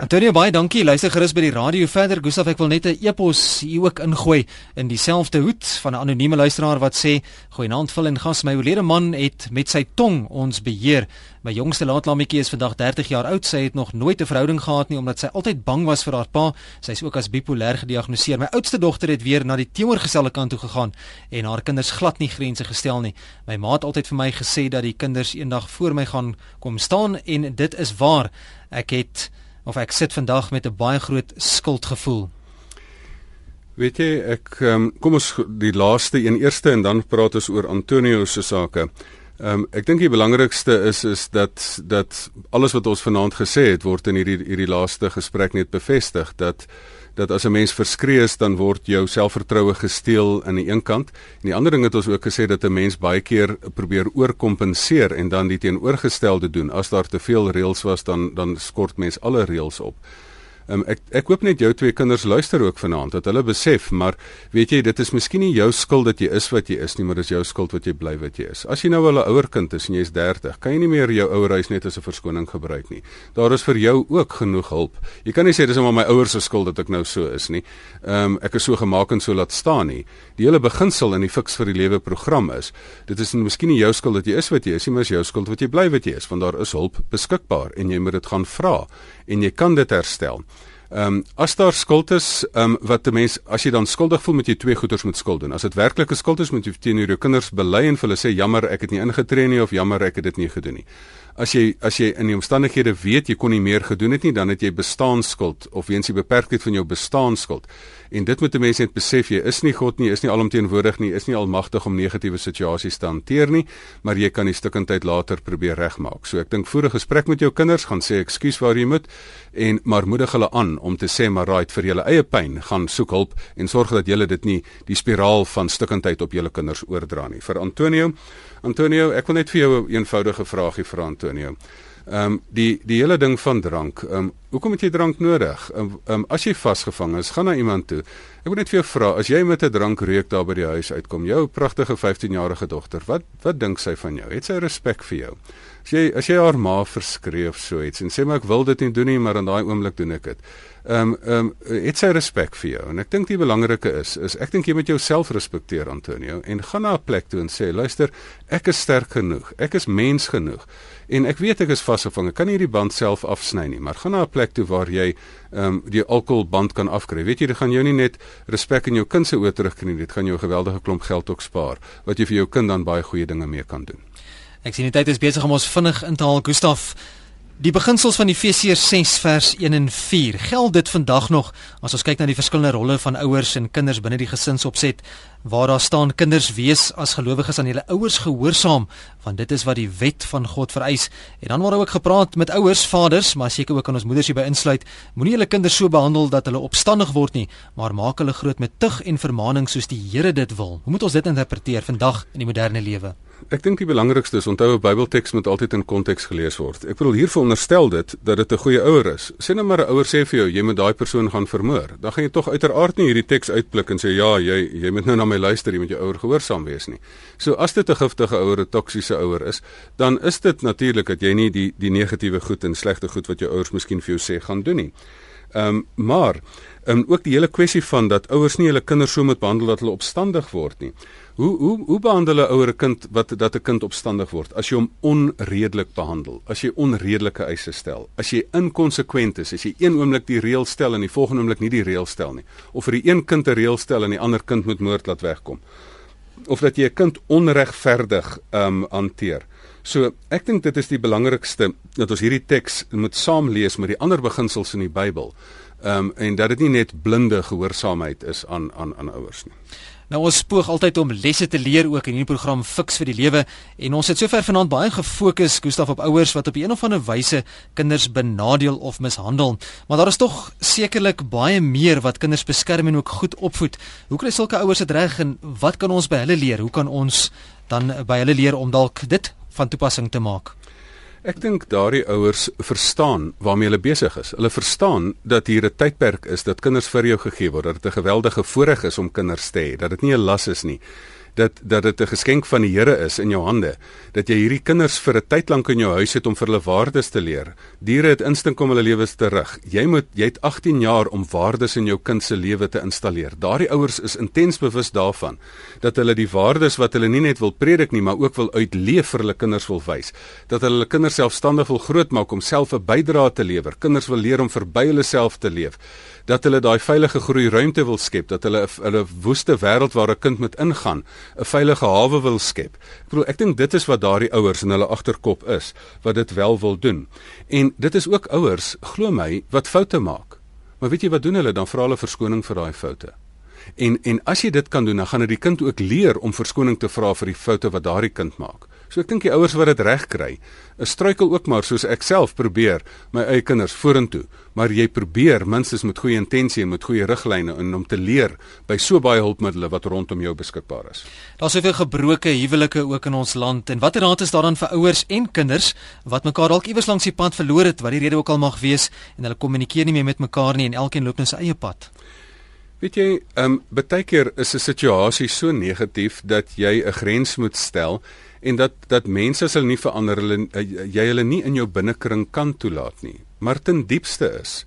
Antonio baie dankie. Luister gerus by die radio verder. Gustaf, ek wil net 'n e-pos hier ook ingooi in dieselfde hoed van 'n anonieme luisteraar wat sê: "Goeienaand, vul en gas. My oorlede man het met sy tong ons beheer. My jongste laatlammetjie is vandag 30 jaar oud. Sy het nog nooit 'n verhouding gehad nie omdat sy altyd bang was vir haar pa. Sy is ook as bipolêr gediagnoseer. My oudste dogter het weer na die teenoorgestelde kant toe gegaan en haar kinders glad nie grense gestel nie. My ma het altyd vir my gesê dat die kinders eendag voor my gaan kom staan en dit is waar. Ek het of ek sit vandag met 'n baie groot skuldgevoel. Weet jy, ek um, kom ons die laaste een eerste en dan praat ons oor Antonio se sake. Ehm um, ek dink die belangrikste is is dat dat alles wat ons vanaand gesê het word in hierdie hierdie laaste gesprek net bevestig dat dat as 'n mens verskree is dan word jou selfvertroue gesteel aan die een kant en die ander ding het ons ook gesê dat 'n mens baie keer probeer oorkompenseer en dan die teenoorgestelde doen as daar te veel reëls was dan dan skort mens alle reëls op. Um, ek ek hoop net jou twee kinders luister ook vanaand dat hulle besef, maar weet jy, dit is miskien nie jou skuld dat jy is wat jy is nie, maar dis jou skuld wat jy bly wat jy is. As jy nou al 'n ouer kind is en jy's 30, kan jy nie meer jou ouer huis net as 'n verskoning gebruik nie. Daar is vir jou ook genoeg hulp. Jy kan nie sê dis net my ouers se skuld dat ek nou so is nie. Ehm um, ek is so gemaak en so laat staan nie. Die hele beginsel in die Fix vir die Lewe program is, dit is miskien nie jou skuld dat jy is wat jy is nie, maar dis jou skuld wat jy bly wat jy is, want daar is hulp beskikbaar en jy moet dit gaan vra en jy kan dit herstel. Ehm um, as daar skuld is, ehm um, wat 'n mens as jy dan skuldig voel met jy twee goeders moet skuld doen. As dit werklike skuld is, moet jy teenoor jou kinders bely en vir hulle sê jammer ek het nie ingetree nie of jammer ek het dit nie gedoen nie. As jy as jy in die omstandighede weet jy kon nie meer gedoen het nie, dan het jy bestaanskuld of weens die beperkheid van jou bestaanskuld. En dit moet 'n mens net besef, jy is nie God nie, is nie alomteenwoordig nie, is nie almagtig om negatiewe situasies te hanteer nie, maar jy kan die stukkendheid later probeer regmaak. So ek dink voor 'n gesprek met jou kinders gaan sê ekskuus waar jy moet en maar moedig hulle aan om te sê maar right vir julle eie pyn, gaan soek hulp en sorg dat julle dit nie die spiraal van stukkendheid op julle kinders oordra nie. Vir Antonio, Antonio, ek wil net vir jou 'n eenvoudige vraagie vra Antonio. Ehm um, die die hele ding van drank. Ehm um, hoekom het jy drank nodig? Ehm um, um, as jy vasgevang is, gaan na iemand toe. Ek wil net vir jou vra, as jy met 'n drank reuk daar by die huis uitkom, jou pragtige 15-jarige dogter, wat wat dink sy van jou? Het sy respek vir jou? As jy as jy haar ma verskree of so iets en sê maar ek wil dit nie doen nie, maar in daai oomblik doen ek dit. Ehm um, ehm um, het sy respek vir jou. En ek dink die belangrike is is ek dink jy moet jouself respekteer Antonio en gaan na 'n plek toe en sê luister, ek is sterk genoeg. Ek is mens genoeg. En ek weet ek is vasgevang. Ek kan nie die band self afsny nie, maar gaan na 'n plek toe waar jy ehm um, die alkoholband kan afkry. Weet jy, dit gaan jou nie net respek in jou kind se oë terugkry nie, dit gaan jou 'n geweldige klomp geld ook spaar wat jy vir jou kind dan baie goeie dinge mee kan doen. Ek sien die tyd is besig om ons vinnig in te haal, Gustaf. Die beginsels van Efesiërs 6 vers 1 en 4 geld dit vandag nog as ons kyk na die verskillende rolle van ouers en kinders binne die gesinsopset waar daar staan kinders wees as gelowiges aan julle ouers gehoorsaam want dit is wat die wet van God vereis en dan word ook gepraat met ouers vaders maar seker ook aan ons moeders hierby insluit moenie julle kinders so behandel dat hulle opstandig word nie maar maak hulle groot met tug en vermaaning soos die Here dit wil hoe moet ons dit interpreteer vandag in die moderne lewe Ek dink die belangrikste is onthou 'n Bybelteks moet altyd in konteks gelees word. Ek bedoel hier veronderstel dit dat dit 'n goeie ouer is. Sê nou maar 'n ouer sê vir jou jy moet daai persoon gaan vermoor. Dan gaan jy tog uiteraard nie hierdie teks uitblik en sê ja, jy jy moet nou na my luister, jy moet jou ouer gehoorsaam wees nie. So as dit 'n giftige ouer, 'n toksiese ouer is, dan is dit natuurlik dat jy nie die die negatiewe goed en slegte goed wat jou ouers miskien vir jou sê gaan doen nie. Ehm um, maar um, ook die hele kwessie van dat ouers nie hulle kinders so moet behandel dat hulle opstandig word nie. Hoe hoe hoe behandel 'n ouer kind wat dat 'n kind opstandig word as jy hom onredelik behandel, as jy onredelike eise stel, as jy inkonsekwent is, as jy een oomblik die reël stel en die volgende oomblik nie die reël stel nie, of vir die een kind 'n reël stel en die ander kind moet moord laat wegkom, of dat jy 'n kind onregverdig ehm um, hanteer. So ek dink dit is die belangrikste dat ons hierdie teks moet saam lees met die ander beginsels in die Bybel. Ehm um, en dat dit nie net blinde gehoorsaamheid is aan aan aan ouers nie. Nou ons spoeg altyd om lesse te leer ook in hierdie program Fix vir die Lewe en ons het sover vanaand baie gefokus Gustaf op ouers wat op 'n of ander wyse kinders benadeel of mishandel. Maar daar is tog sekerlik baie meer wat kinders beskerm en ook goed opvoed. Hoe kry sulke ouers dit reg en wat kan ons by hulle leer? Hoe kan ons dan by hulle leer om dalk dit van toepassing te maak? Ek dink daardie ouers verstaan waarmee hulle besig is. Hulle verstaan dat hier 'n tydperk is dat kinders vir jou gegee word, dat dit 'n geweldige voorreg is om kinders te hê, dat dit nie 'n las is nie dat dat dit 'n geskenk van die Here is in jou hande dat jy hierdie kinders vir 'n tyd lank in jou huis het om vir hulle waardes te leer. Diere het instink om hulle lewens te rig. Jy moet jy het 18 jaar om waardes in jou kind se lewe te installeer. Daardie ouers is intens bewus daarvan dat hulle die waardes wat hulle nie net wil predik nie, maar ook wil uitleef vir hulle kinders wil wys. Dat hulle hulle kinders selfstandig wil grootmaak om self 'n bydrae te lewer. Kinders wil leer om verby hulle self te leef dat hulle daai veilige groei ruimte wil skep, dat hulle 'n woeste wêreld waar 'n kind moet ingaan, 'n veilige hawe wil skep. Ek bedoel, ek dink dit is wat daardie ouers in hulle agterkop is, wat dit wel wil doen. En dit is ook ouers, glo my, wat foute maak. Maar weet jy wat doen hulle? Dan vra hulle verskoning vir daai foute. En en as jy dit kan doen, dan gaan dit die kind ook leer om verskoning te vra vir die foute wat daardie kind maak. So ek dink die ouers wat dit reg kry, is struikel ook maar soos ek self probeer my eie kinders vorentoe, maar jy probeer minstens met goeie intensie en met goeie riglyne en om te leer by so baie hulpmiddels wat rondom jou beskikbaar is. Daar's soveel gebroke huwelike ook in ons land en watter raad is daar dan vir ouers en kinders wat mekaar dalk iewers langs die pad verloor het, wat die rede ook al mag wees en hulle kommunikeer nie meer met mekaar nie en elkeen loop net sy eie pad. Weet jy, ehm um, baie keer is 'n situasie so negatief dat jy 'n grens moet stel en dat dat mense as hulle nie verander hulle eh, jy hulle nie in jou binnekring kan toelaat nie maar ten diepste is.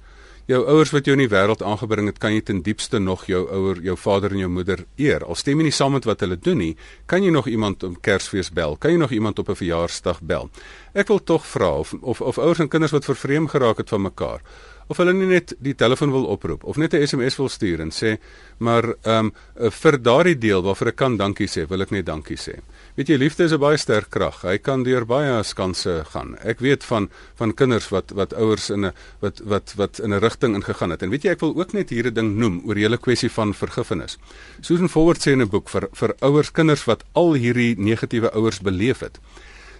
Jou ouers wat jou in die wêreld aangebring het kan jy ten diepste nog jou ouer jou vader en jou moeder eer. Al stem jy nie saam met wat hulle doen nie kan jy nog iemand om Kersfees bel kan jy nog iemand op 'n verjaarsdag bel. Ek wil tog vra of of of ouers en kinders wat vervreem geraak het van mekaar of hulle net die telefoon wil oproep of net 'n SMS wil stuur en sê maar ehm um, vir daardie deel waarvoor ek kan dankie sê, wil ek net dankie sê. Weet jy liefde is 'n baie sterk krag. Hy kan deur baie skanse gaan. Ek weet van van kinders wat wat ouers in 'n wat wat wat in 'n rigting ingegaan het. En weet jy ek wil ook net hier 'n ding noem oor die hele kwessie van vergifnis. Susan Forward sê in 'n boek vir vir ouers kinders wat al hierdie negatiewe ouers beleef het.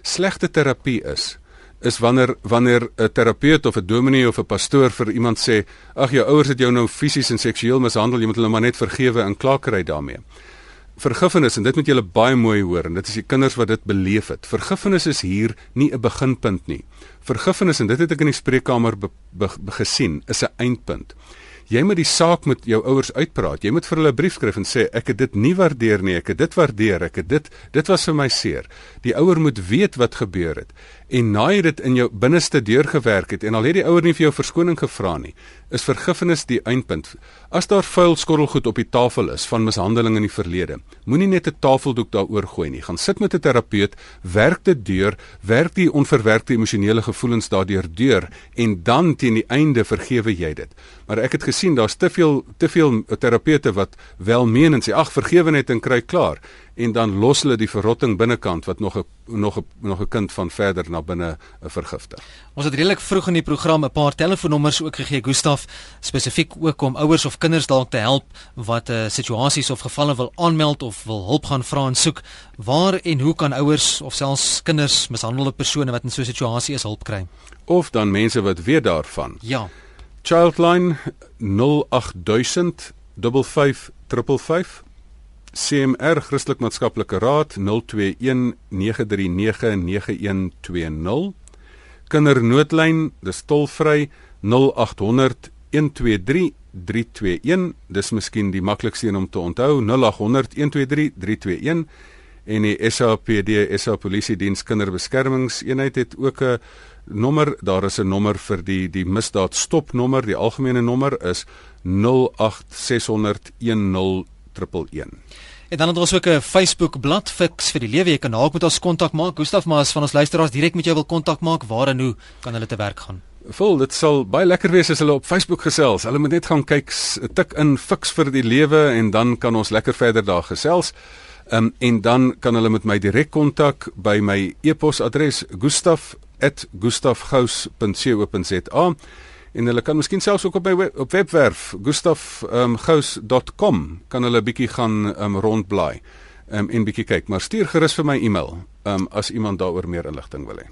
Slegte terapie is is wanneer wanneer 'n terapeut of 'n dominee of 'n pastoor vir iemand sê, "Ag jou ouers het jou nou fisies en seksueel mishandel, jy moet hulle maar net vergewe en klaar kry daarmee." Vergifnis en dit moet julle baie mooi hoor en dit is die kinders wat dit beleef het. Vergifnis is hier nie 'n beginpunt nie. Vergifnis en dit het ek in die spreekkamer be, be, be, gesien, is 'n eindpunt jy moet die saak met jou ouers uitpraat. Jy moet vir hulle 'n brief skryf en sê ek het dit nie waardeer nie, ek het dit waardeer, ek het dit dit was vir my seer. Die ouer moet weet wat gebeur het en na jy dit in jou binneste deurgewerk het en al het die ouer nie vir jou verskoning gevra nie, is vergifnis die eindpunt. As daar vuil skorrelgoed op die tafel is van mishandeling in die verlede, moenie net 'n tafeldoek daaroor gooi nie. Gaan sit met 'n terapeut, werk dit deur, werk die onverwerkte emosionele gevoelens daardeur deur en dan teen die einde vergewe jy dit. Maar ek het gesien daar's te veel te veel terapeute wat welmenend sê ag vergewe net en kry klaar en dan los hulle die verrotting binnekant wat nog 'n nog 'n nog 'n kind van verder na binne vergiftig. Ons het redelik vroeg in die program 'n paar telefoonnommers ook gegee Gustaf spesifiek ook om ouers of kinders dalk te help wat 'n uh, eh, situasies of gevalle wil aanmeld of wil hulp gaan vra en soek. Waar en hoe kan ouers of selfs kinders mishandelde persone wat in so 'n situasie is hulp kry? Of dan mense wat weet daarvan. Ja. Childline 08000 5555 CMR Christelik Maatskaplike Raad 021 9399120 Kindernoodlyn dis tolvry 0800 123 321 dis miskien die maklikste een om te onthou 0800 123 321 en die SAPD SA Polisie Diens Kinderbeskermingseenheid het ook 'n nommer. Daar is 'n nommer vir die die misdaad stopnommer die algemene nommer is 0860 10 111. En dan het ons ook 'n Facebook bladsy Fix vir die lewe. Jy kan ook met ons kontak maak. Gustaf, maar as van ons luisteraars direk met jou wil kontak maak, waar en hoe kan hulle te werk gaan? Vol, dit sal baie lekker wees as hulle op Facebook gesels. Hulle moet net gaan kyk, tik in Fix vir die lewe en dan kan ons lekker verder daar gesels. Ehm um, en dan kan hulle met my direk kontak by my e-posadres gustaf@gustafgous.co.za en hulle kan miskien selfs ook op my web, op webwerf gustafgous.com um, kan hulle bietjie gaan um, rondblaai um, en bietjie kyk. Maar stuur gerus vir my e-mail um, as iemand daaroor meer inligting wil hê